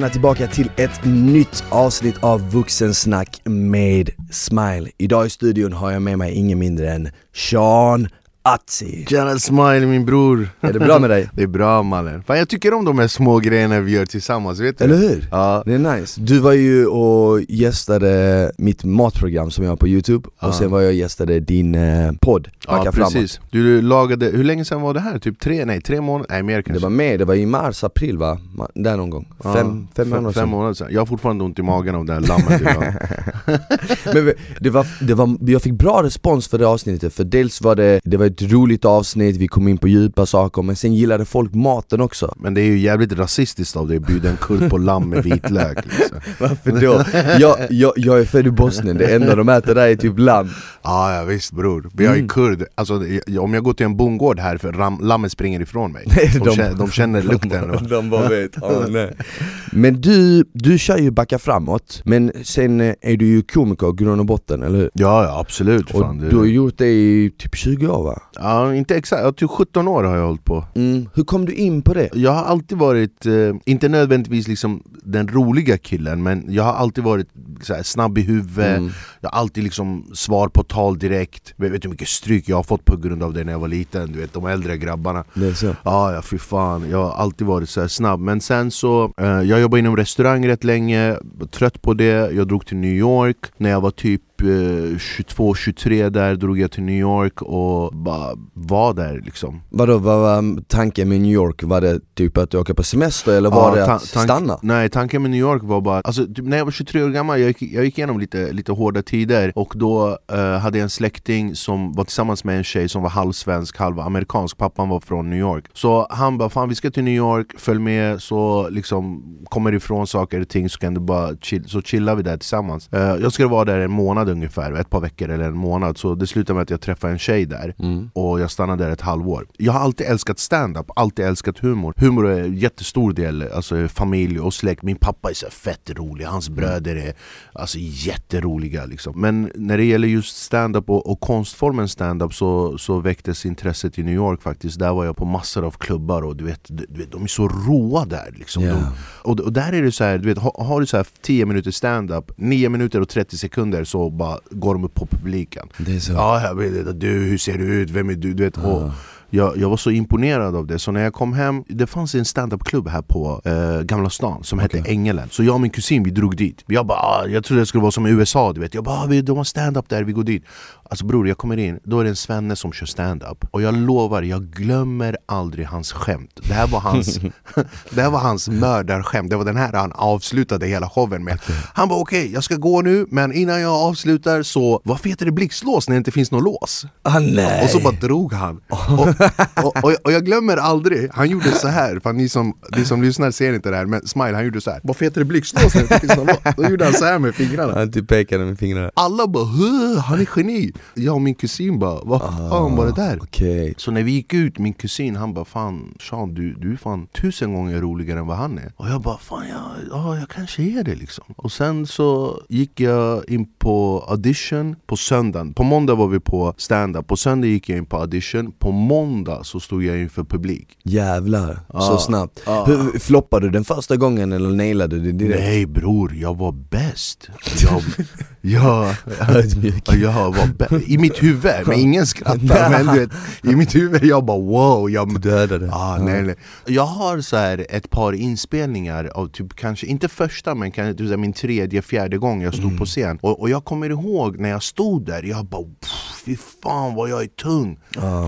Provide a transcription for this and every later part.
välkomna tillbaka till ett nytt avsnitt av Vuxensnack med Smile. Idag i studion har jag med mig ingen mindre än Sean Atzi. Tjena Smile min bror! Är det bra med dig? Det är bra mannen. Fan, jag tycker om de här små grejerna vi gör tillsammans, vet du? Eller hur? Ja. Det är nice. Du var ju och gästade mitt matprogram som jag har på youtube, Ja. och sen var jag och gästade din eh, podd, Backa Ja framåt. precis. Du lagade, hur länge sedan var det här? Typ tre, nej tre månader? Nej mer Det kanske? var med, det var i mars, april va? Där någon gång. Ja, Fem, fem månader fem sedan. månader sedan. Jag har fortfarande ont i magen av det här lammet. Men det var, det var, jag fick bra respons för det avsnittet, för dels var det, det var ett roligt avsnitt, vi kom in på djupa saker, men sen gillade folk maten också Men det är ju jävligt rasistiskt av dig att bjuda en kurd på lamm med vitlök liksom. Varför då? Jag, jag, jag är född i Bosnien, det enda de äter där är typ lamm Ja, ja visst bror, men jag är kurd, alltså, om jag går till en bondgård här, för ram, lammet springer ifrån mig Nej, de, känner, de känner lukten De, de bara vet, oh, nej. Men du, du kör ju Backa framåt, men sen eh, är du ju komiker grund och botten, eller hur? Ja, ja absolut Och fan, det- du har gjort det i typ 20 år va? Ja, inte exakt, ja, typ 17 år har jag hållit på Mm. Hur kom du in på det? Jag har alltid varit, eh, inte nödvändigtvis liksom den roliga killen men jag har alltid varit så här, snabb i huvudet, Mm. Jag har alltid liksom svar på tal direkt Vet vet du hur mycket stryk jag har fått på grund av det när jag var liten? Du vet de äldre grabbarna Det är så? Ja, ja fy fan, jag har alltid varit så snabb Men sen så, eh, jag jobbade inom restaurang rätt länge, var trött på det Jag drog till New York när jag var typ eh, 22-23 där drog jag till New York och bara var där liksom Vadå, vad var tanken med New York? Var det typ att åka på semester eller var Ja, det att stanna? Nej, tanken med New York var bara, alltså, typ, när jag var 23 år gammal, jag gick, jag gick igenom lite, lite hårda tider. Och då eh, hade jag en släkting som var tillsammans med en tjej som var halvsvensk, halv amerikansk Pappan var från New York. Så han bara 'Fan vi ska till New York, följ med. Så liksom kommer ifrån saker och ting så kan du bara chill, så chillar vi där tillsammans. Eh, Jag skulle vara där en månad ungefär, ett par veckor eller en månad. Så det slutade med att jag träffade en tjej där. Mm. och jag stannade där ett halvår. Jag har alltid älskat stand-up, alltid älskat humor. Humor är en jättestor del, alltså familj och släkt. Min pappa är så fett rolig, hans bröder är alltså jätteroliga liksom Men när det gäller just stand-up och, och konstformen stand-up så, så väcktes intresset i New York faktiskt Där var jag på massor av klubbar och du vet, du vet de är så råa där liksom Ja. de, och, och där är det så här, du vet, har, har du så här 10 minuter stand-up, 9 minuter och 30 sekunder så bara går de upp på publiken Det är så? Ja, jag vet, du, hur ser du ut? Vem är du? du vet, och jag, jag var så imponerad av det, så när jag kom hem Det fanns en standup-klubb här på eh, Gamla stan som hette Okej. Ängelen. Så jag och min kusin vi drog dit. Jag bara, ah, jag trodde det skulle vara som i USA du vet. Jag bara, ah, de har stand-up där, vi går dit. Alltså bror, jag kommer in, då är det en svenne som kör stand-up. Och jag lovar, jag glömmer aldrig hans skämt. Det här var hans, det här var hans mördarskämt. Det var den här han avslutade hela showen med. Han bara okej, jag ska gå nu Men innan jag avslutar så, varför heter det blixtlås när det inte finns något lås? Ah, nej! Och så bara drog han. Och, och, och, och jag glömmer aldrig, han gjorde så här för ni som, ni som lyssnar ser inte det här Men Smile han gjorde så här. varför heter det blixtlås? Då gjorde han så här med fingrarna Han typ pekade med fingrarna Alla bara "Huh, han är geni! Jag och min kusin bara, vad fan var det där? Okej Så när vi gick ut, min kusin han bara fan Sean du, du är fan tusen gånger roligare än vad han är Och jag bara fan ja, ja jag kanske är det liksom Och sen så gick jag in på audition på söndagen På måndag var vi på stand-up på söndag gick jag in på audition På måndag så stod jag inför publik Jävlar, så Ja. snabbt. Ja. Hur, floppade du den första gången eller nailade du det direkt? Nej bror, jag var bäst Jag, jag, jag var bä- I mitt huvud, men ingen skrattar men du vet, I mitt huvud jag bara wow jag, Dödade. ah, nej, nej. Jag har så här ett par inspelningar av typ kanske, inte första men kanske typ så min tredje, fjärde gång jag stod på scen och, och jag kommer ihåg när jag stod där, jag bara pff, fan vad jag är tung.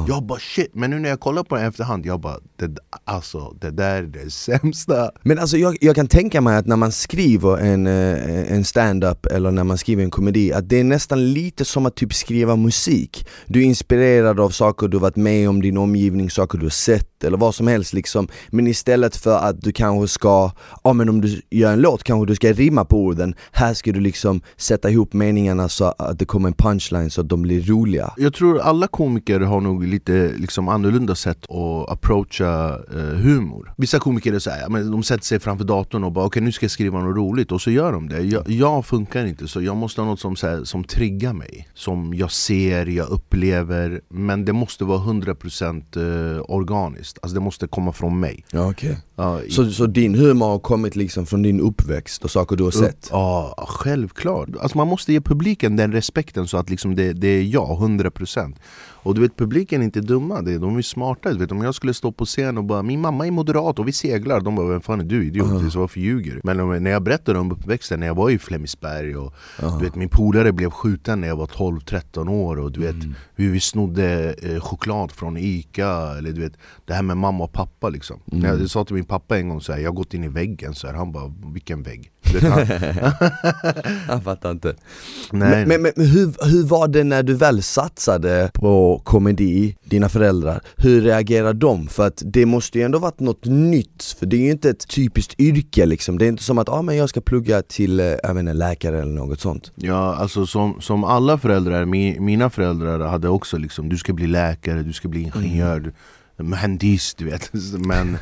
Jag bara shit, men nu när jag kollar på det i efterhand, jag bara det, alltså det där är det sämsta. Men alltså jag, jag kan tänka mig att när man skriver en, eh, en stand-up eller när man skriver en komedi, att det är nästan lite som att typ skriva musik. Du är inspirerad av saker du varit med om, din omgivning, saker du har sett eller vad som helst liksom. Men istället för att du kanske ska, ja men om du gör en låt kanske du ska rimma på orden. Här ska du liksom sätta ihop meningarna så att det kommer en punchline så att de blir roliga Jag tror alla komiker har nog lite liksom annorlunda sätt att approacha eh, humor. Vissa komiker är så här, men de sätter sig framför datorn och bara okej okay, nu ska jag skriva något roligt. Och så gör de det. Jag, jag funkar inte så, jag måste ha något som, så här, som triggar mig. Som jag ser, jag upplever. Men det måste vara 100% eh, organiskt, alltså det måste komma från mig. Ja, okay. ja, så, så din humor har kommit liksom från din uppväxt och saker du har sett? Ja, självklart! Alltså man måste ge publiken den respekten så att liksom det, det är jag, 100% och du vet publiken är inte dumma, de är smarta. Du vet, om jag skulle stå på scen och bara 'Min mamma är moderat och vi seglar' De bara 'Vem fan är du idiot? Uh -huh. Varför ljuger? Men när jag berättade om uppväxten när jag var i Flemingsberg och uh -huh. du vet, Min polare blev skjuten när jag var 12-13 år och du vet mm. hur vi snodde eh, choklad från Ica eller du vet Det här med mamma och pappa liksom mm. Jag sa till min pappa en gång så här, jag har gått in i väggen så här, Han bara 'Vilken vägg?' Han, han fattar inte Nej. Men, men, men hur, hur var det när du väl satsade på komedi, dina föräldrar, hur reagerar de? För att det måste ju ändå varit något nytt, för det är ju inte ett typiskt yrke liksom Det är inte som att ah, men jag ska plugga till äh, jag vet läkare eller något sånt Ja, alltså som, som alla föräldrar, mi, mina föräldrar hade också liksom Du ska bli läkare, du ska bli ingenjör, mm. Muhandis, du vet Men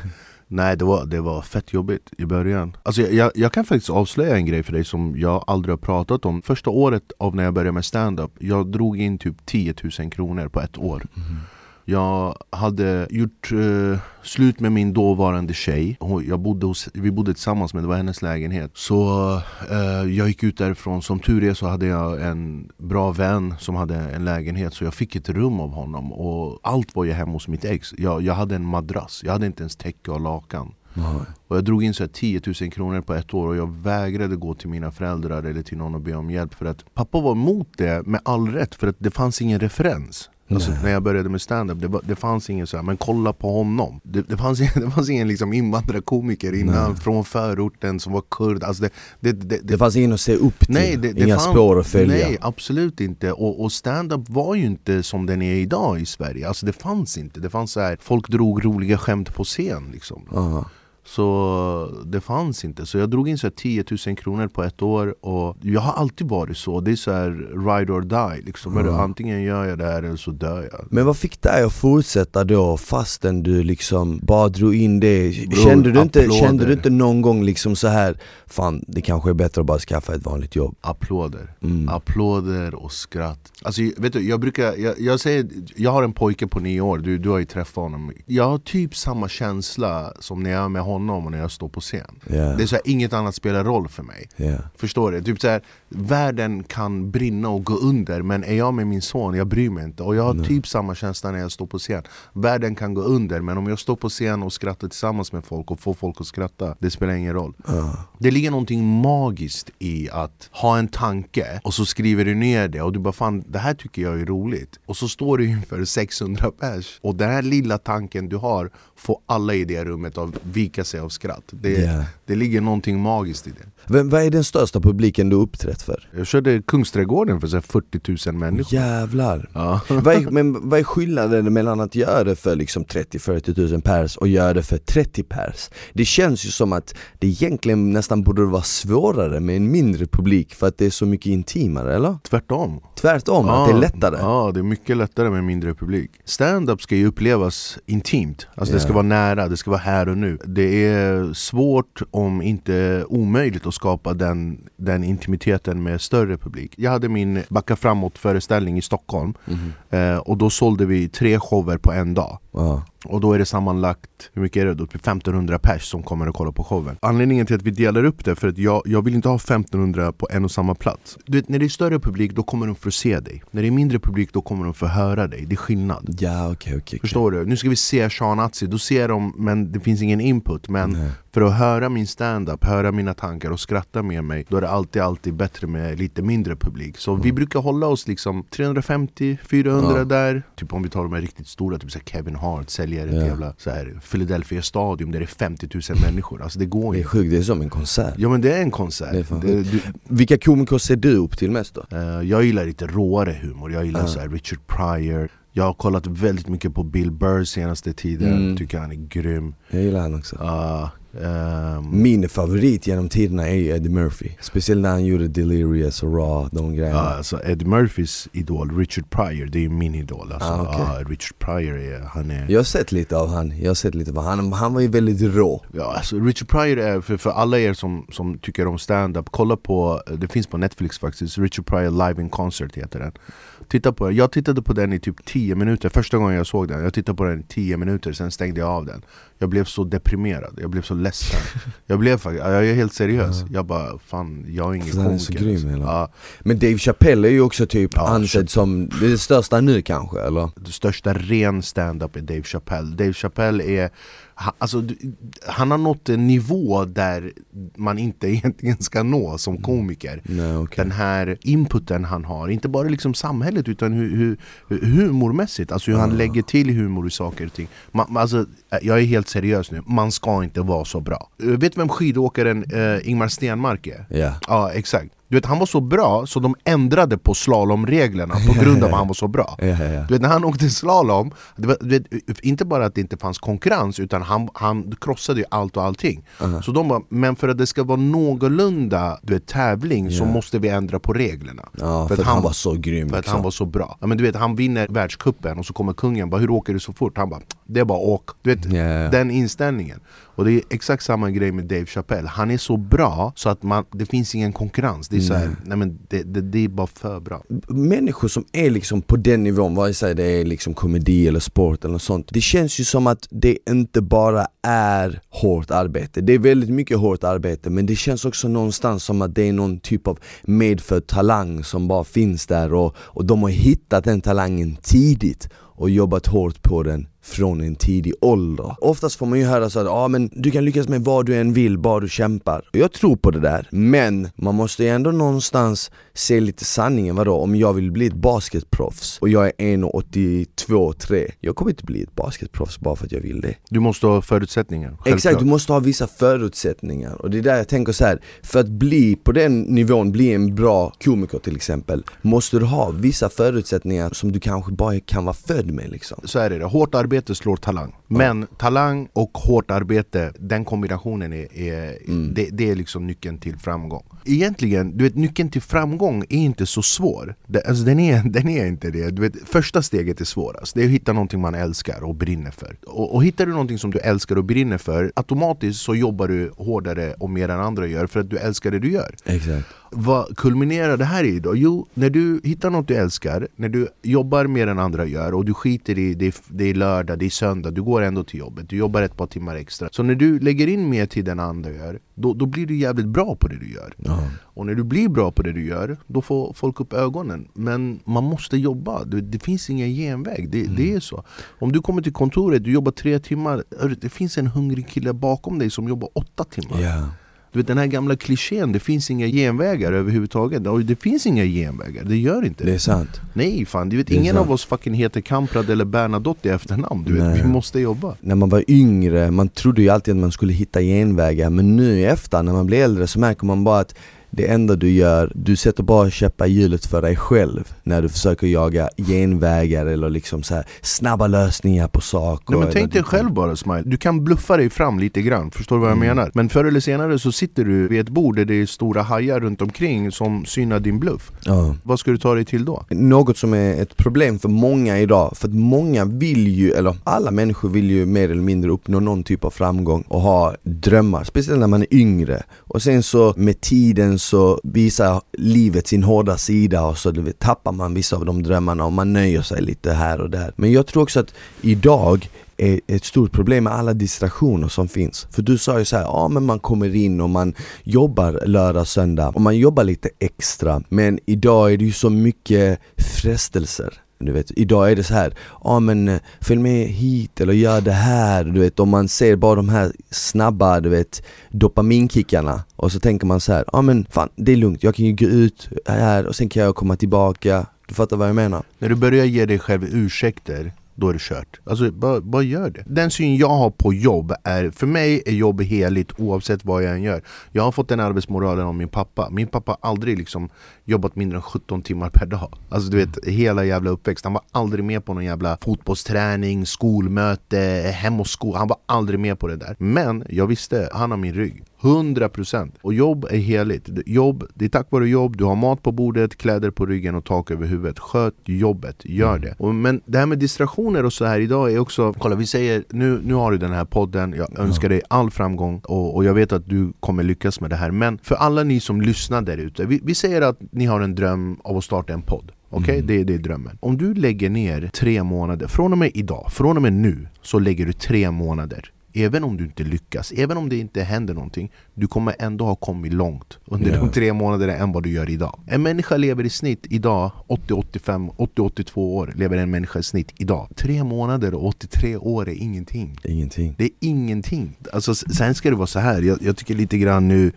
Nej det var, det var fett jobbigt i början. Alltså jag, jag kan faktiskt avslöja en grej för dig som jag aldrig har pratat om. Första året av när jag började med stand-up Jag drog in typ 10 000 kronor på ett år. Mm. Jag hade gjort uh, slut med min dåvarande tjej. Jag bodde hos, Vi bodde tillsammans men det var hennes lägenhet. Så uh, jag gick ut därifrån, som tur är så hade jag en bra vän som hade en lägenhet Så jag fick ett rum av honom. Och allt var ju hemma hos mitt ex. Jag, jag hade en madrass, jag hade inte ens täcke och lakan. Mm. Och jag drog in så 10 000 kronor på ett år och jag vägrade gå till mina föräldrar eller till någon och be om hjälp. För att Pappa var emot det med all rätt för att det fanns ingen referens Alltså, när jag började med stand-up, det, det fanns ingen så här, men kolla på honom. Det, det, fanns, det fanns ingen liksom invandrarkomiker innan nej. från förorten som var kurd. Alltså det, det, det, fanns ingen att se upp till, nej, inga fann, spår att följa. Nej absolut inte, och, och stand-up var ju inte som den är idag i Sverige. Alltså det fanns inte, det fanns så här, folk drog roliga skämt på scen liksom. Uh så det fanns inte, så jag drog in så 10 000 kronor på ett år och jag har alltid varit så, det är så här ride or die liksom. Mm. Antingen gör jag det här eller så dör jag Men vad fick dig att fortsätta då fastän du liksom bara drog in det? Bro, kände, du inte, kände du inte någon gång liksom så här Fan det kanske är bättre att bara skaffa ett vanligt jobb? Applåder, mm. applåder och skratt Alltså vet du, jag brukar, jag, jag, säger, jag har en pojke på nio år, du, du har ju träffat honom Jag har typ samma känsla som när jag är med honom honom och när jag står på scen yeah. Det är så här, inget annat spelar roll för mig yeah. Förstår du? Typ så här, världen kan brinna och gå under men är jag med min son, jag bryr mig inte Och jag har no. typ samma känsla när jag står på scen Världen kan gå under men om jag står på scen och skrattar tillsammans med folk och får folk att skratta Det spelar ingen roll uh. Det ligger någonting magiskt i att ha en tanke och så skriver du ner det och du bara fan det här tycker jag är roligt Och så står du inför 600 pers och den här lilla tanken du har får alla i det rummet att vika sig av skratt det, yeah. det ligger någonting magiskt i det Vem, Vad är den största publiken du uppträtt för? Jag körde Kungsträdgården för så 40 000 människor Jävlar! Ja. vad, är, men vad är skillnaden mellan att göra det för liksom 30-40 000 pers och göra det för 30 pers? Det känns ju som att det egentligen nästan borde vara svårare med en mindre publik för att det är så mycket intimare, eller? Tvärtom Tvärtom, ja, att det är lättare? Ja, det är mycket lättare med mindre publik Stand-up ska ju upplevas intimt, alltså yeah. Det ska vara nära, det ska vara här och nu. Det är svårt, om inte omöjligt, att skapa den, den intimiteten med större publik. Jag hade min Backa framåt föreställning i Stockholm mm. eh, Och då sålde vi tre shower på en dag wow. Och då är det sammanlagt, hur mycket är det då? 1500 pers som kommer och kollar på showen Anledningen till att vi delar upp det, för att jag, jag vill inte ha 1500 på en och samma plats Du vet, när det är större publik då kommer de för att se dig När det är mindre publik då kommer de för att höra dig, det är skillnad Ja, okay, okay, Förstår du? Nu ska vi se Sean Atzi, då ser de, men det finns ingen input Men Nej. För att höra min stand-up, höra mina tankar och skratta med mig Då är det alltid, alltid bättre med lite mindre publik Så mm. vi brukar hålla oss liksom 350-400 ja. där Typ om vi tar de här riktigt stora, typ så Kevin Hart, säljer ett yeah. jävla så här, Philadelphia Stadium där det är 50 000 människor alltså det går inte Det är sjukt, det är som en konsert Ja men det är en konsert det är du, Vilka komiker ser du upp till mest då? Uh, jag gillar lite råare humor, jag gillar uh. så här Richard Pryor Jag har kollat väldigt mycket på Bill Burr senaste tiden, Mm. tycker han är grym Jag gillar han också Ja, ehm, Min favorit genom tiderna är ju Eddie Murphy. Speciellt när han gjorde Delirious och Raw, de grejerna. Ja, alltså Eddie Murphys idol, Richard Pryor, det är min idol alltså. Ah, okej. ja, Richard Pryor är, han är Jag har sett lite av han, jag har sett lite av han, han var ju väldigt rå. Ja, alltså Richard Pryor är, för, för alla er som, som tycker om stand-up kolla på, det finns på Netflix faktiskt, Richard Pryor Live in Concert heter den. Titta på den, jag tittade på den i typ 10 minuter, första gången jag såg den, jag tittade på den i 10 minuter, sen stängde jag av den Jag blev så deprimerad, jag blev så ledsen Jag blev faktiskt, jag är helt seriös, jag bara fan, jag är ingen är så komiker grym, alltså. eller? ja, Men Dave Chappelle är ju också typ Ja, ansedd som det största nu kanske, eller? Det största ren stand-up är Dave Chappelle Dave Chappelle är alltså, han har nått en nivå där man inte egentligen ska nå som komiker. Nej okej. Den här inputen han har, inte bara liksom samhället utan hur, hur, humormässigt, alltså hur han lägger till humor i saker och ting. Man, alltså, eh, Jag är helt seriös nu, man ska inte vara så bra. Eh, Vet du vem skidåkaren eh, Ingmar Stenmark är? Ja, Ja exakt, du vet han var så bra så de ändrade på slalomreglerna på grund av att han var så bra du vet när han åkte slalom, var, du vet, inte bara att det inte fanns konkurrens utan han, han krossade ju allt och allting Så de bara, men för att det ska vara någorlunda du vet, tävling så Ja. måste vi ändra på reglerna ja för, att han var så grym för att liksom. han var så bra. Ja, men du vet, han vinner världscupen och så kommer kungen bara 'Hur åker du så fort?' Han bara 'Det är bara åk' Du vet, ja. den inställningen. Och det är exakt samma grej med Dave Chappelle. Han är så bra så att man, det finns ingen konkurrens. Det är, så här, nej, men det, det, det är bara för bra. Människor som är liksom på den nivån, vare sig det är liksom komedi eller sport eller något sånt Det känns ju som att det inte bara är hårt arbete Det är väldigt mycket hårt arbete men det känns också någonstans som att det är någon typ av medfödd talang som bara finns där och, och de har hittat den talangen tidigt och jobbat hårt på den från en tidig ålder. Oftast får man ju höra så att ah, men du kan lyckas med vad du än vill, bara du kämpar. Och jag tror på det där, men man måste ju ändå någonstans se lite sanningen. Vadå? Om jag vill bli ett basketproffs och jag är 1,82-3 Jag kommer inte bli ett basketproffs bara för att jag vill det. Du måste ha förutsättningar. självklart. Exakt, du måste ha vissa förutsättningar och det är där jag tänker så här. för att bli på den nivån, bli en bra komiker till exempel Måste du ha vissa förutsättningar som du kanske bara kan vara född med liksom Så är det, hårt arbete arbete slår talang. Men talang och hårt arbete, den kombinationen är, är Mm. det, det är liksom nyckeln till framgång. Egentligen, du vet nyckeln till framgång är inte så svår. Det, alltså, den, är, den är inte det. Du vet, första steget är svårast, det är att hitta någonting man älskar och brinner för. Och, och hittar du någonting som du älskar och brinner för, automatiskt så jobbar du hårdare och mer än andra gör för att du älskar det du gör. Exakt Vad kulminerar det här i då? Jo, när du hittar något du älskar, när du jobbar mer än andra gör och du skiter i det, det är lördag, det är söndag, du går ändå till jobbet, du jobbar ett par timmar extra. Så när du lägger in mer tid än andra gör, då, då blir du jävligt bra på det du gör. ja. Och när du blir bra på det du gör, då får folk upp ögonen. Men man måste jobba, det, det finns ingen genväg, det, det är så. Om du kommer till kontoret, du jobbar tre timmar, det finns en hungrig kille bakom dig som jobbar åtta timmar. Ja, Du vet den här gamla klichén, det finns inga genvägar överhuvudtaget. Och det finns inga genvägar, det gör inte det det. är sant Nej fan, du vet, Det är ingen sant. av oss fucking heter Kamprad eller Bernadotte i efternamn. Du vet, Nej. vi måste jobba. När man var yngre, man trodde ju alltid att man skulle hitta genvägar Men nu i efterhand, när man blir äldre så märker man bara att det enda du gör, du sätter bara käppar i hjulet för dig själv När du försöker jaga genvägar eller liksom så här snabba lösningar på saker Nej, men tänk dig själv bara Smile, du kan bluffa dig fram lite grann, förstår du vad jag Mm. menar? Men förr eller senare så sitter du vid ett bord där det är stora hajar runt omkring som synar din bluff. Ja. Vad ska du ta dig till då? Något som är ett problem för många idag, för att många vill ju, eller alla människor vill ju mer eller mindre uppnå någon typ av framgång och ha drömmar, speciellt när man är yngre. Och sen så med tiden så visar livet sin hårda sida och så du vet, tappar man vissa av de drömmarna och man nöjer sig lite här och där. Men jag tror också att idag är ett stort problem med alla distraktioner som finns. För du sa ju så här, ja men man kommer in och man jobbar lördag, söndag och man jobbar lite extra. Men idag är det ju så mycket frestelser. Du vet, idag är det så här, ja men eh, följ med hit eller gör det här, du vet, om man ser bara de här snabba, du vet, dopaminkickarna och så tänker man så här, ja men fan det är lugnt, jag kan ju gå ut här och sen kan jag komma tillbaka, du fattar vad jag menar? När du börjar ge dig själv ursäkter då är det kört. Alltså bara, bara gör det. Den syn jag har på jobb är, för mig är jobb heligt oavsett vad jag än gör. Jag har fått den arbetsmoralen av min pappa. Min pappa har aldrig liksom jobbat mindre än 17 timmar per dag. Alltså du vet, hela jävla uppväxt. Han var aldrig med på någon jävla fotbollsträning, skolmöte, hem och skola. Han var aldrig med på det där. Men jag visste, han har min rygg. 100% Och jobb är heligt. Jobb, det är tack vare jobb, du har mat på bordet, kläder på ryggen och tak över huvudet. Sköt jobbet, gör det. Och, men det här med distraktioner och så här idag är också, kolla vi säger nu, nu har du den här podden, jag önskar dig all framgång och, och jag vet att du kommer lyckas med det här. Men för alla ni som lyssnar där ute, vi, vi säger att ni har en dröm av att starta en podd. Okej, okay? mm. det, det är drömmen. Om du lägger ner tre månader, från och med idag, från och med nu, så lägger du tre månader Även om du inte lyckas, även om det inte händer någonting Du kommer ändå ha kommit långt under yeah. de tre månaderna än vad du gör idag. En människa lever i snitt idag 80-85, 80-82 år lever en människa i snitt idag. Tre månader och 83 år är ingenting. Ingenting. Det är ingenting. Alltså, Sen ska det vara så här. Jag, jag tycker lite grann nu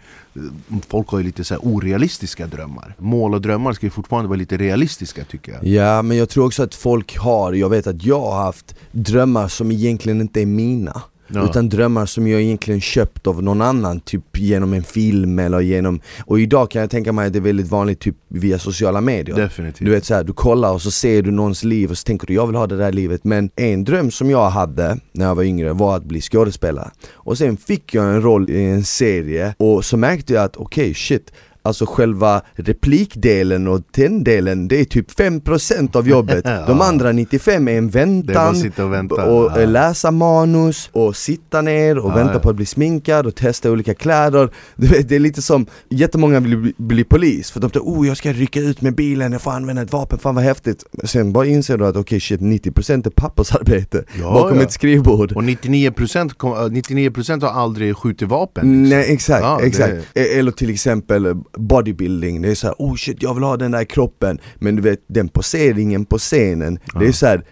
Folk har ju lite så orealistiska drömmar. Mål och drömmar ska ju fortfarande vara lite realistiska tycker jag. Ja men jag tror också att folk har, jag vet att jag har haft drömmar som egentligen inte är mina Ja. Utan drömmar som jag egentligen köpt av någon annan, typ genom en film eller genom Och idag kan jag tänka mig att det är väldigt vanligt typ via sociala medier. Definitivt. Du vet såhär, du kollar och så ser du någons liv och så tänker du jag vill ha det där livet. Men en dröm som jag hade när jag var yngre var att bli skådespelare. Och sen fick jag en roll i en serie och så märkte jag att okej okay, shit Alltså själva replikdelen och den delen, det är typ 5% av jobbet De andra 95 är en väntan, och, vänta. och ja. läsa manus, och sitta ner och ja, vänta ja. på att bli sminkad och testa olika kläder det är lite som, jättemånga vill bli polis för de tänker oh jag ska rycka ut med bilen, jag får använda ett vapen, fan vad häftigt Sen bara inser du att okej okay, shit 90% är pappersarbete bakom ett skrivbord Och 99%, 99% har aldrig skjutit vapen liksom. Nej exakt, exakt det... E- eller till exempel bodybuilding, det är såhär oh shit jag vill ha den där kroppen Men du vet den poseringen på scenen, ja. det är såhär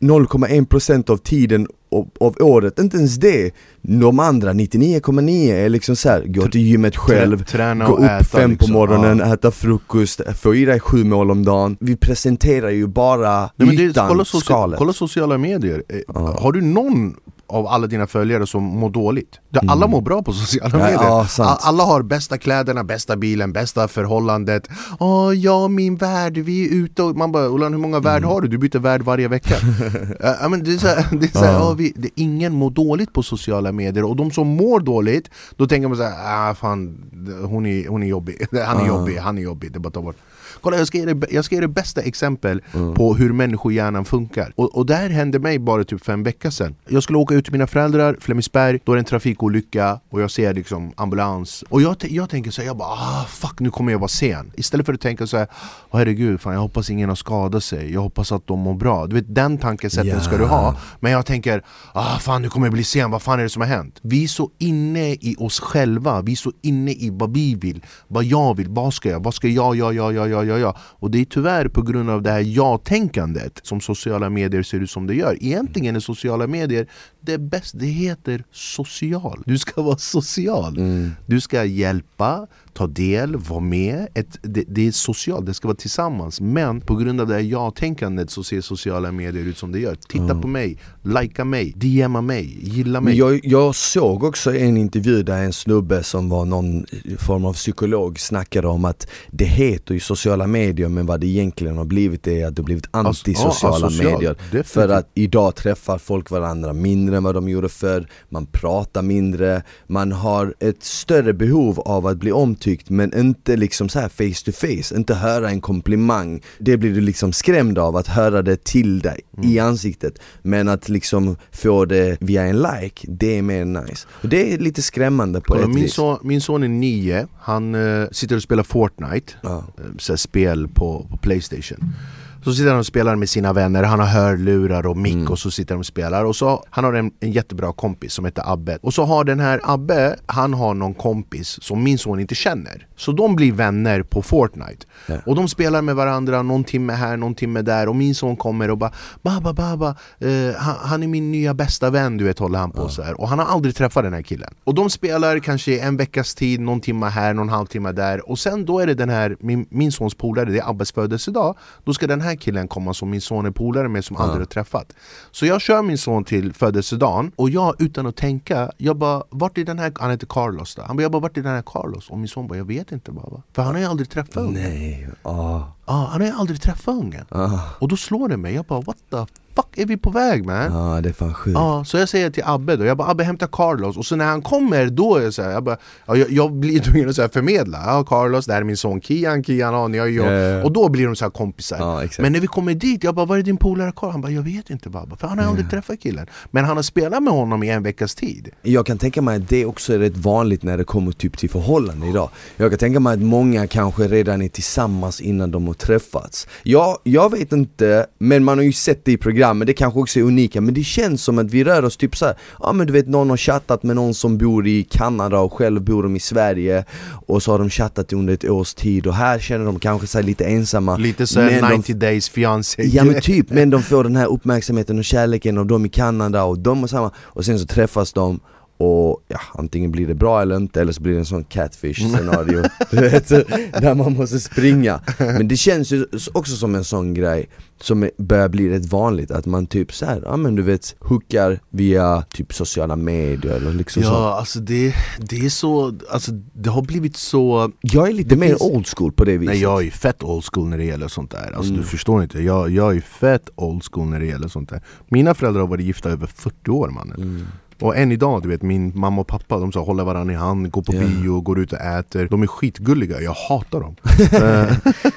0,1% av tiden av, av, året, inte ens det De andra 99,9 är liksom såhär, gå till gymmet själv, Träna gå upp fem liksom, på morgonen, ja. äta frukost, få i dig sju mål om dagen Vi presenterar ju bara Nej, ytan, det, kolla, skalet Kolla sociala medier, eh, ja. har du någon av alla dina följare som mår dåligt. Mm. Alla mår bra på sociala medier. Ja, ja, alla har bästa kläderna, bästa bilen, bästa förhållandet. Åh, ja min värld, vi är ute och man bara Ulan hur många värld mm. har du? Du byter värld varje vecka. uh, men det är så här, det är så här, oh, vi, det, ingen mår dåligt på sociala medier och de som mår dåligt, då tänker man så här, ah, fan, hon är, hon är jobbig, han är jobbig, han är jobbig, det är bara ta bort. Kolla jag ska ge dig, jag ska ge dig bästa exempel mm. på hur människohjärnan funkar och, och det här hände mig bara typ fem veckor sedan Jag skulle åka ut till mina föräldrar, Flemingsberg, då är det en trafikolycka och jag ser liksom ambulans. Och jag, jag tänker så här, jag bara ah, fuck nu kommer jag vara sen. Istället för att tänka så här, oh, herregud, fan, jag hoppas ingen har skadat sig, jag hoppas att de mår bra. Du vet den tankesätten yeah. ska du ha. Men jag tänker, ah, fan nu kommer jag bli sen, vad fan är det som har hänt? Vi är så inne i oss själva, vi är så inne i vad vi vill, vad jag vill, vad ska jag, vad ska jag, jag, jag, jag, jag, jag, jag. Och det är tyvärr på grund av det här ja-tänkandet som sociala medier ser ut som det gör. Egentligen är sociala medier det bästa, det heter social. Du ska vara social. Mm. Du ska hjälpa, ta del, vara med. Ett, det, det, är socialt, det ska vara tillsammans. Men på grund av det här ja-tänkandet så ser sociala medier ut som det gör. Titta mm. på mig, likea mig, DMa mig, gilla mig. Jag, jag, såg också en intervju där en snubbe som var någon form av psykolog snackade om att det heter ju sociala medier men vad det egentligen har blivit är att det har blivit antisociala ja, medier. Definitivt. För att idag träffar folk varandra mindre än vad de gjorde förr, man pratar mindre, man har ett större behov av att bli omtyckt men inte liksom så face to face, inte höra en komplimang. Det blir du liksom skrämd av, att höra det till dig, mm. i ansiktet. Men att liksom få det via en like, det är mer nice. Och det är lite skrämmande på Kolla, ett min vis. Son, min son är nio, han uh, sitter och spelar Fortnite, ja. uh, spel på, på Playstation. Så sitter han och spelar med sina vänner, han har hörlurar och mick mm. och så sitter de och spelar. Och så Han har en, en jättebra kompis som heter Abbe. Och så har den här Abbe, han har någon kompis som min son inte känner. Så de blir vänner på Fortnite. Ja. Och de spelar med varandra någon timme här, någon timme där. Och min son kommer och bara Baba, baba, uh, han, han, är min nya bästa vän. Du vet håller han på ja. så här. Och han har aldrig träffat den här killen. Och de spelar kanske en veckas tid, någon timme här, någon halvtimme där. Och sen då är det den här, min, min sons polare, det är Abbes födelsedag. Då ska den här här killen komma som min son är polare med som aldrig har träffat. Så jag kör min son till födelsedagen och jag utan att tänka, jag bara vart är den här, han heter Carlos då. Han bara, jag bara vart är den här Carlos? Och min son bara, jag vet inte baba För han har ju aldrig träffat ungen. Nej, ah, ah, Han har ju aldrig träffat ungen. Ah, Och då slår det mig, jag bara what the fuck är vi på väg man? ah, det är fan sjukt. Ja, så jag säger till Abbe då, jag bara Abbe hämta Carlos. Och så när han kommer då är jag så här, jag, bara, ja, jag, jag blir tvungen att så här förmedla. Ja Carlos, det här är min son Kian, Kian, ja, ni har ju Ja, ja, ja. Och då blir de så här kompisar. Ja, exakt. Men när vi kommer dit, jag bara var är din polare Carl? Han bara jag vet inte babba, för han har aldrig träffat killen. Men han har spelat med honom i en veckas tid. Jag kan tänka mig att det också är rätt vanligt när det kommer typ till förhållanden idag. Jag kan tänka mig att många kanske redan är tillsammans innan de har träffats. Jag, jag vet inte, men man har ju sett det i programmet, det kanske också är unika Men det känns som att vi rör oss typ såhär, ja men du vet någon har chattat med någon som bor i Kanada och själv bor de i Sverige Och så har de chattat under ett års tid och här känner de kanske sig lite ensamma. Lite såhär men de 90 days fiancé. Ja men typ, men de får den här uppmärksamheten och kärleken av dem i Kanada och de och samma Och sen så träffas de och ja, antingen blir det bra eller inte eller så blir det en sån catfish scenario. Du vet, där man måste springa. Men det känns ju också som en sån grej som börjar bli rätt vanligt att man typ såhär, ja men du vet, hookar via typ sociala medier eller liksom så. Ja alltså det, det är så, alltså det har blivit så Jag är lite Det mer finns- old school på det viset. Nej jag är fett old school när det gäller sånt där, alltså Mm. du förstår inte, jag, jag är fett old school när det gäller sånt där. Mina föräldrar har varit gifta över 40 år mannen. Mm. Och än idag, du vet min mamma och pappa de så håller varandra i hand, går på Ja. bio, går ut och äter. De är skitgulliga, jag hatar dem.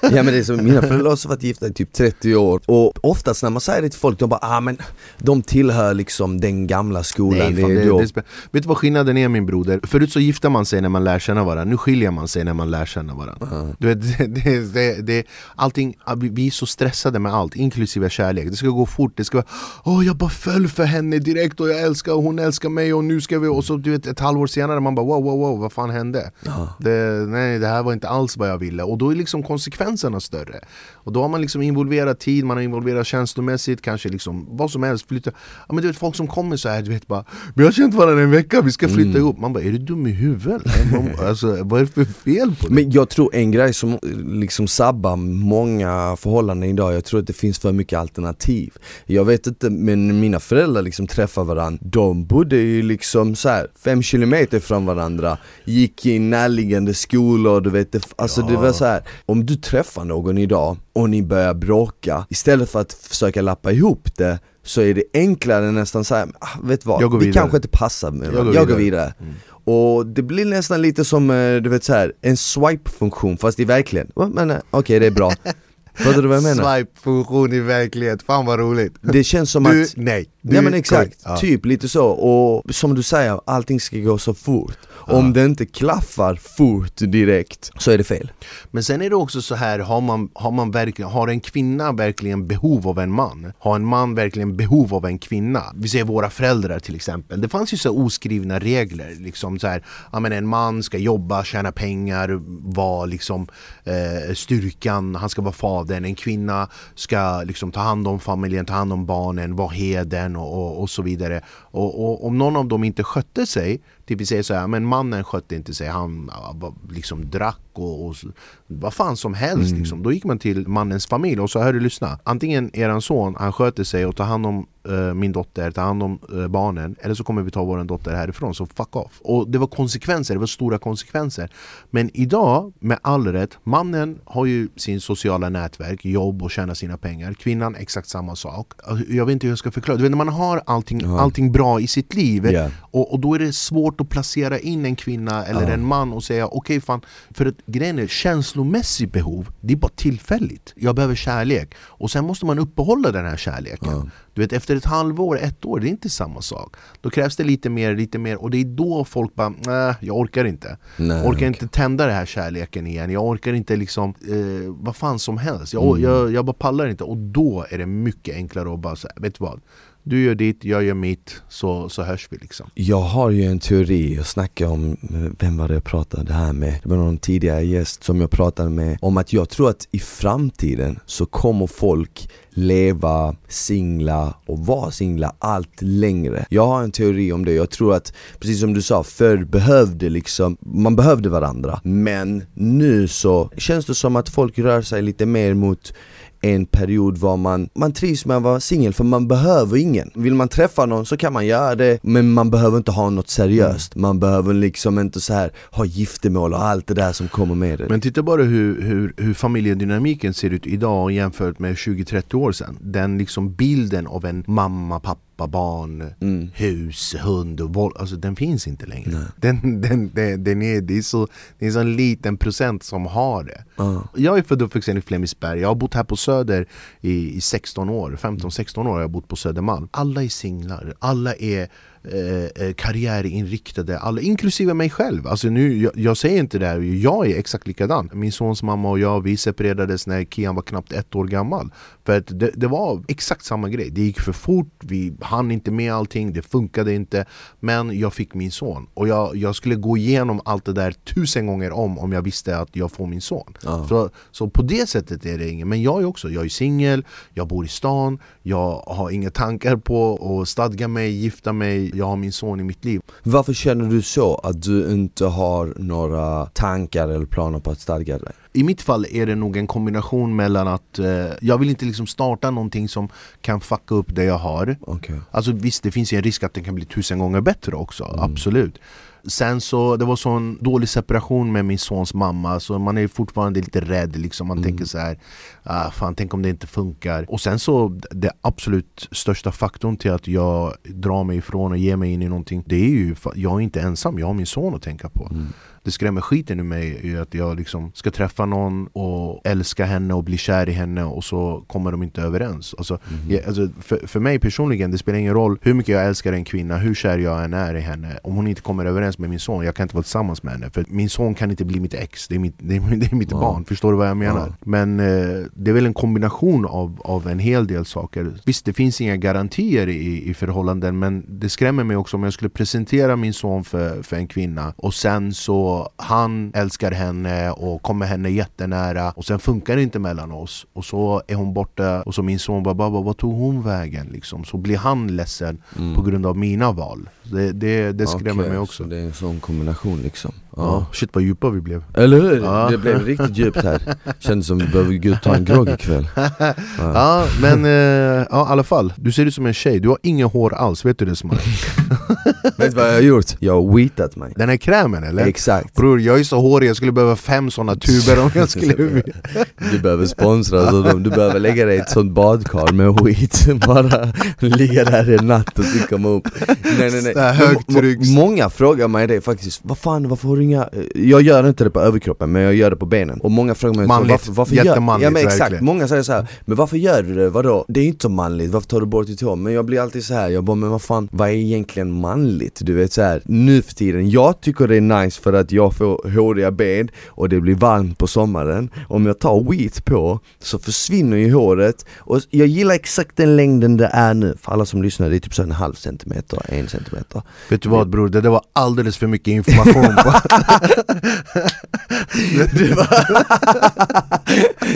Ja men det är som, mina föräldrar har varit gifta i typ 30 år. Och oftast när man säger det till folk, de bara ah men de tillhör liksom den gamla skolan Nej, fan, det det, det, vet du vad skillnaden är min broder? Förut så gifter man sig när man lär känna varandra, nu skiljer man sig när man lär känna varandra du vet, det, det, det, allting, vi- Vi är så stressade med allt, inklusive kärlek. Det ska gå fort, det ska vara Åh jag bara föll för henne direkt och jag älskar och hon älskar mig och nu ska vi Och så du vet ett halvår senare man bara wow wow wow vad fan hände? Det, nej det här var inte alls vad jag ville och då är liksom konsekvenserna större Och då har man liksom involverat tid, man har involverat känslomässigt, kanske liksom vad som helst flytta. Ja, men du vet folk som kommer så här, du vet bara Vi har känt varandra en vecka, vi ska flytta ihop Man bara är du dum i huvudet? alltså, vad är det för fel på dig? Men jag tror en grej som liksom sabbar många förhållanden idag, jag tror att det finns för mycket alternativ Jag vet inte, men mina föräldrar liksom träffar varandra, de bodde ju liksom så här fem kilometer från varandra Gick i närliggande skolor, du vet, det, alltså det var så här. om du träffar någon idag och ni börjar bråka, istället för att försöka lappa ihop det så är det enklare nästan såhär, ah, vet vad? Jag går Vi vidare. kanske inte passar med Jag går jag går vidare. vidare och det blir nästan lite som, eh, du vet så här, en swipe-funktion fast i verkligen, men eh, okej det är bra Fattar du vad jag menar? Swipe-funktion i verklighet, fan vad roligt Det känns som Du, att nej Nej Du- men exakt. Ja. typ lite så, och som du säger, allting ska gå så fort Om det inte klaffar fort direkt, så är det fel Men sen är det också så här, har, man, har, man verkligen, har en kvinna verkligen behov av en man? Har en man verkligen behov av en kvinna? Vi säger våra föräldrar till exempel. Det fanns ju så oskrivna regler. Liksom så här, ja, men en man ska jobba, tjäna pengar, vara liksom, eh, styrkan, han ska vara den. En kvinna ska liksom, ta hand om familjen, ta hand om barnen, vara heden och, och, och så vidare. Och, och om någon av dem inte skötte sig, typ vi säger så här, men mannen skötte inte sig, han liksom drack och, och vad fan som helst liksom. Då gick man till mannens familj och sa hörru lyssna, antingen eran son, han sköter sig och tar hand om eh, min dotter, tar hand om eh, barnen eller så kommer vi ta vår dotter härifrån, så fuck off. Och det var konsekvenser, det var stora konsekvenser. Men idag, med all rätt, mannen har ju sin sociala nätverk, jobb och tjäna sina pengar. Kvinnan exakt samma sak. Alltså, Jag vet inte hur jag ska förklara, du vet när man har allting, allting bra i sitt liv Ja. och, och då är det svårt att placera in en kvinna eller en man och säga okej fan, för att grejen är känslomässigt behov, det är bara tillfälligt. Jag behöver kärlek och sen måste man uppehålla den här kärleken. Du vet efter ett halvår, ett år, det är inte samma sak. Då krävs det lite mer, lite mer och det är då folk bara nej, jag orkar inte. Nej, jag orkar okej. inte tända den här kärleken igen, jag orkar inte liksom eh, vad fan som helst. Jag, jag, jag bara pallar inte och då är det mycket enklare att bara säga, vet du vad? Du gör ditt, jag gör mitt, så, så hörs vi liksom. Jag har ju en teori, jag snackade om, eh, vem var det jag pratade här med? Det var någon tidigare gäst som jag pratade med om att jag tror att i framtiden så kommer folk leva singla och vara singla allt längre Jag har en teori om det, jag tror att precis som du sa, förr behövde liksom, man behövde varandra Men nu så känns det som att folk rör sig lite mer mot en period var man, man trivs med att vara singel för man behöver ingen. Vill man träffa någon så kan man göra det, men man behöver inte ha något seriöst. Man behöver liksom inte så här ha giftermål och allt det där som kommer med det. Men titta bara hur, hur, hur familjedynamiken ser ut idag jämfört med 20-30 år sedan. Den liksom bilden av en mamma, pappa barn, mm. hus, hund och våld, alltså den finns inte längre. Nej. Den, den, den, den är, det, är så, det är så en liten procent som har det. Ja. Jag är född och uppvuxen i Flemingsberg, jag har bott här på Söder i, i 16 år, 15-16 år har jag bott på Södermalm. Alla är singlar, alla är eh, eh, karriärinriktade, alla, inklusive mig själv. Alltså nu, jag, jag säger inte det här, jag är exakt likadan. Min sons mamma och jag, vi separerades när Kian var knappt ett år gammal. För att det, det var exakt samma grej, det gick för fort, vi hann inte med allting, det funkade inte. Men jag fick min son och jag, jag skulle gå igenom allt det där tusen gånger om om jag visste att jag får min son. Så, så på det sättet är det inget, men jag är också, jag är singel, jag bor i stan, jag har inga tankar på att stadga mig, gifta mig, jag har min son i mitt liv. Varför känner du så? Att du inte har några tankar eller planer på att stadga dig? I mitt fall är det nog en kombination mellan att eh, jag vill inte liksom starta någonting som kan fucka upp det jag har. Okej Alltså visst, det finns ju en risk att det kan bli tusen gånger bättre också, absolut. Sen så, det var sån dålig separation med min sons mamma så man är fortfarande lite rädd liksom. Man tänker så här, ah, fan tänk om det inte funkar. Och sen så, det absolut största faktorn till att jag drar mig ifrån och ger mig in i någonting Det är ju, jag är inte ensam, jag har min son att tänka på. Det skrämmer skiten ur mig är att jag liksom ska träffa någon och älska henne och bli kär i henne och så kommer de inte överens. Alltså, jag, alltså, för, för mig personligen, det spelar ingen roll hur mycket jag älskar en kvinna, hur kär jag än är i henne. Om hon inte kommer överens med min son, jag kan inte vara tillsammans med henne. För min son kan inte bli mitt ex, det är mitt, det är, det är mitt Ja. barn. Förstår du vad jag menar? Ja. Men eh, det är väl en kombination av, av en hel del saker. Visst, det finns inga garantier i, i förhållanden men det skrämmer mig också om jag skulle presentera min son för, för en kvinna och sen så han älskar henne och kommer henne jättenära och sen funkar det inte mellan oss och så är hon borta och så min son bara "Baba, vad tog hon vägen? Liksom. Så blir han ledsen på grund av mina val. Det, det, det skrämmer Mm. Okej, mig också. Så det är en sån kombination liksom Ja. Ja. Shit vad djupa vi blev. Eller hur? Ja. Det blev riktigt djupt här Kändes som vi behöver gå ut ta en grogg ikväll Ja men eh, ja, i alla fall, du ser ut som en tjej, du har inget hår alls, vet du det Smart? Vet du vad jag har gjort? Jag har weetat mig Den här krämen eller? Exakt Bror jag är så hårig, jag skulle behöva fem såna tuber om jag skulle Du behöver sponsras av dem, du behöver lägga dig i ett sånt badkar med weed Bara ligga där en natt och så komma upp Nej nej nej Så här högtrycks- må- Många frågar mig det faktiskt, vad fan varför har du inga Jag gör inte det på överkroppen men jag gör det på benen Och många frågar mig Manligt, varför, varför gör jättemanligt, ja, men exakt, verkligen. Många säger så här, men varför gör du det? Vadå? Det är inte så manligt, varför tar du bort ditt hår? Men jag blir alltid så här, jag bara men vad fan, vad är egentligen manligt? Du vet så här, nu för tiden, jag tycker det är nice för att jag får håriga ben och det blir varmt på sommaren Om jag tar wheat på så försvinner ju håret och jag gillar exakt den längden det är nu För alla som lyssnar, det är typ så en halv centimeter, en centimeter Vet du vad bror, det där var alldeles för mycket information på Det var,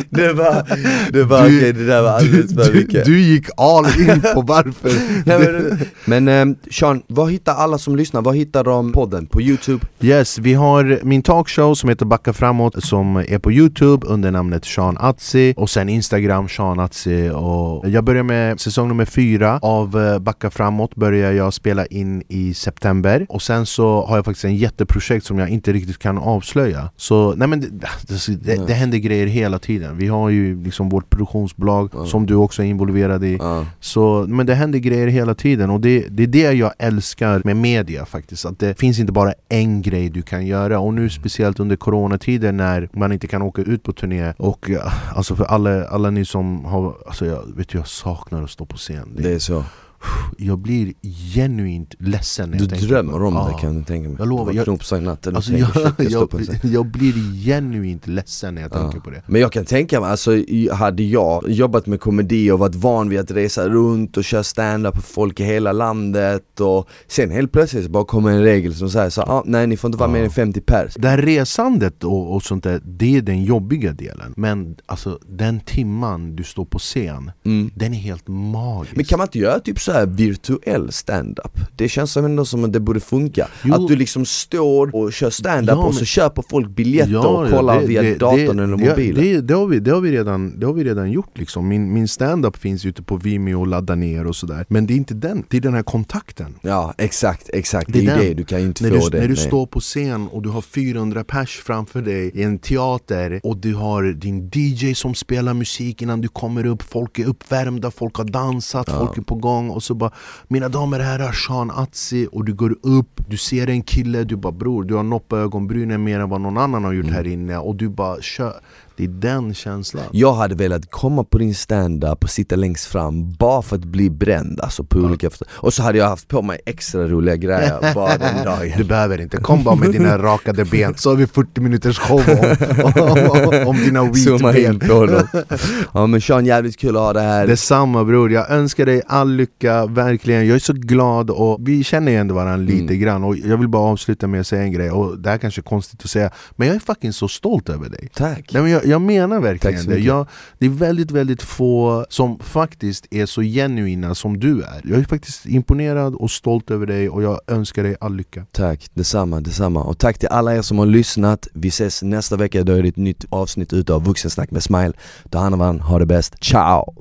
det var, det var Du- okej det där var alldeles för du, mycket. du gick all in på varför. Nej, men, men eh, Sean, vad hittar alla som lyssnar, vad hittar de podden? På youtube? Yes, vi har min talkshow som heter Backa framåt som är på Youtube under namnet Sean Atzi och sen Instagram Sean Atzi och jag börjar med säsong nummer fyra. Av eh, Backa framåt börjar jag spela in i september. Och sen så har jag faktiskt en jätteprojekt som jag inte riktigt kan avslöja. Så nej men det, det, det, det händer grejer hela tiden. Vi har ju liksom vårt produktionsbolag Ja. som du också är involverad i. Ja, så, men det händer grejer hela tiden. Och det, det är det jag älskar med media faktiskt. Att det finns inte bara en grej du kan göra. Och nu speciellt under coronatider när man inte kan åka ut på turné. Och ja, alltså för alla, alla ni som har, alltså jag vet jag saknar att stå på scen. Det, det är så Jag blir genuint ledsen när Du jag drömmer på- om Ja. det kan du tänka mig. Jag lovar, jag- Alltså jag, shit, jag jag, på jag blir genuint ledsen när jag Ja. tänker på det. Men jag kan tänka mig, alltså hade jag jobbat med komedi och varit van vid att resa runt och köra stand-up för folk i hela landet och sen helt plötsligt bara kommer en regel som säger så ah, nej ni får inte vara mer än 50 pers. Det här resandet och, och sånt där, det är den jobbiga delen. Men alltså den timman du står på scen, mm. den är helt magisk. Men kan man inte göra typ så här virtuell stand-up. Det känns som ändå som att det borde funka. Jo. Att du liksom står och kör stand-up Ja, och så men- köper folk biljetter Ja, och ja, kollar det- via det- datorn det, eller mobilen. Det, det, har vi, det, har vi redan, det har vi redan gjort liksom. Min, min stand-up finns ute på Vimeo och laddar ner och sådär Men det är inte den, det är den här kontakten Ja exakt, exakt. Det är den. det, du kan ju inte När få du, det när du nej. står på scen och du har 400 pers framför dig i en teater och du har din DJ som spelar musik innan du kommer upp Folk är uppvärmda, folk har dansat, folk är på gång och så bara Mina damer och herrar, Sean Atzi och du går upp, du ser en kille, du bara bror du har noppat ögonbrynen mer än vad någon annan har gjort Mm. här inne och du bara kör Det är den känslan. Jag hade velat komma på din stand-up och sitta längst fram bara för att bli bränd alltså på olika Och så hade jag haft på mig extra roliga grejer bara den dagen. Du behöver inte, kom bara med dina rakade ben så har vi 40 minuters show om, om, om dina Zooma in weedben. Ja men Sean, jävligt kul att ha det här. Detsamma bror, jag önskar dig all lycka, verkligen. Jag är så glad och vi känner ju ändå varandra lite Mm. grann. Och jag vill bara avsluta med att säga en grej och det här kanske är konstigt att säga Men jag är fucking så stolt över dig. Tack! Nej, men jag, jag menar verkligen det. Jag, det är väldigt, väldigt få som faktiskt är så genuina som du är. Jag är faktiskt imponerad och stolt över dig och jag önskar dig all lycka. Tack, detsamma, detsamma. Och tack till alla er som har lyssnat. Vi ses nästa vecka, då är det ett nytt avsnitt utav Vuxensnack med Smile. Ta hand om varandra, ha det bäst. Ciao!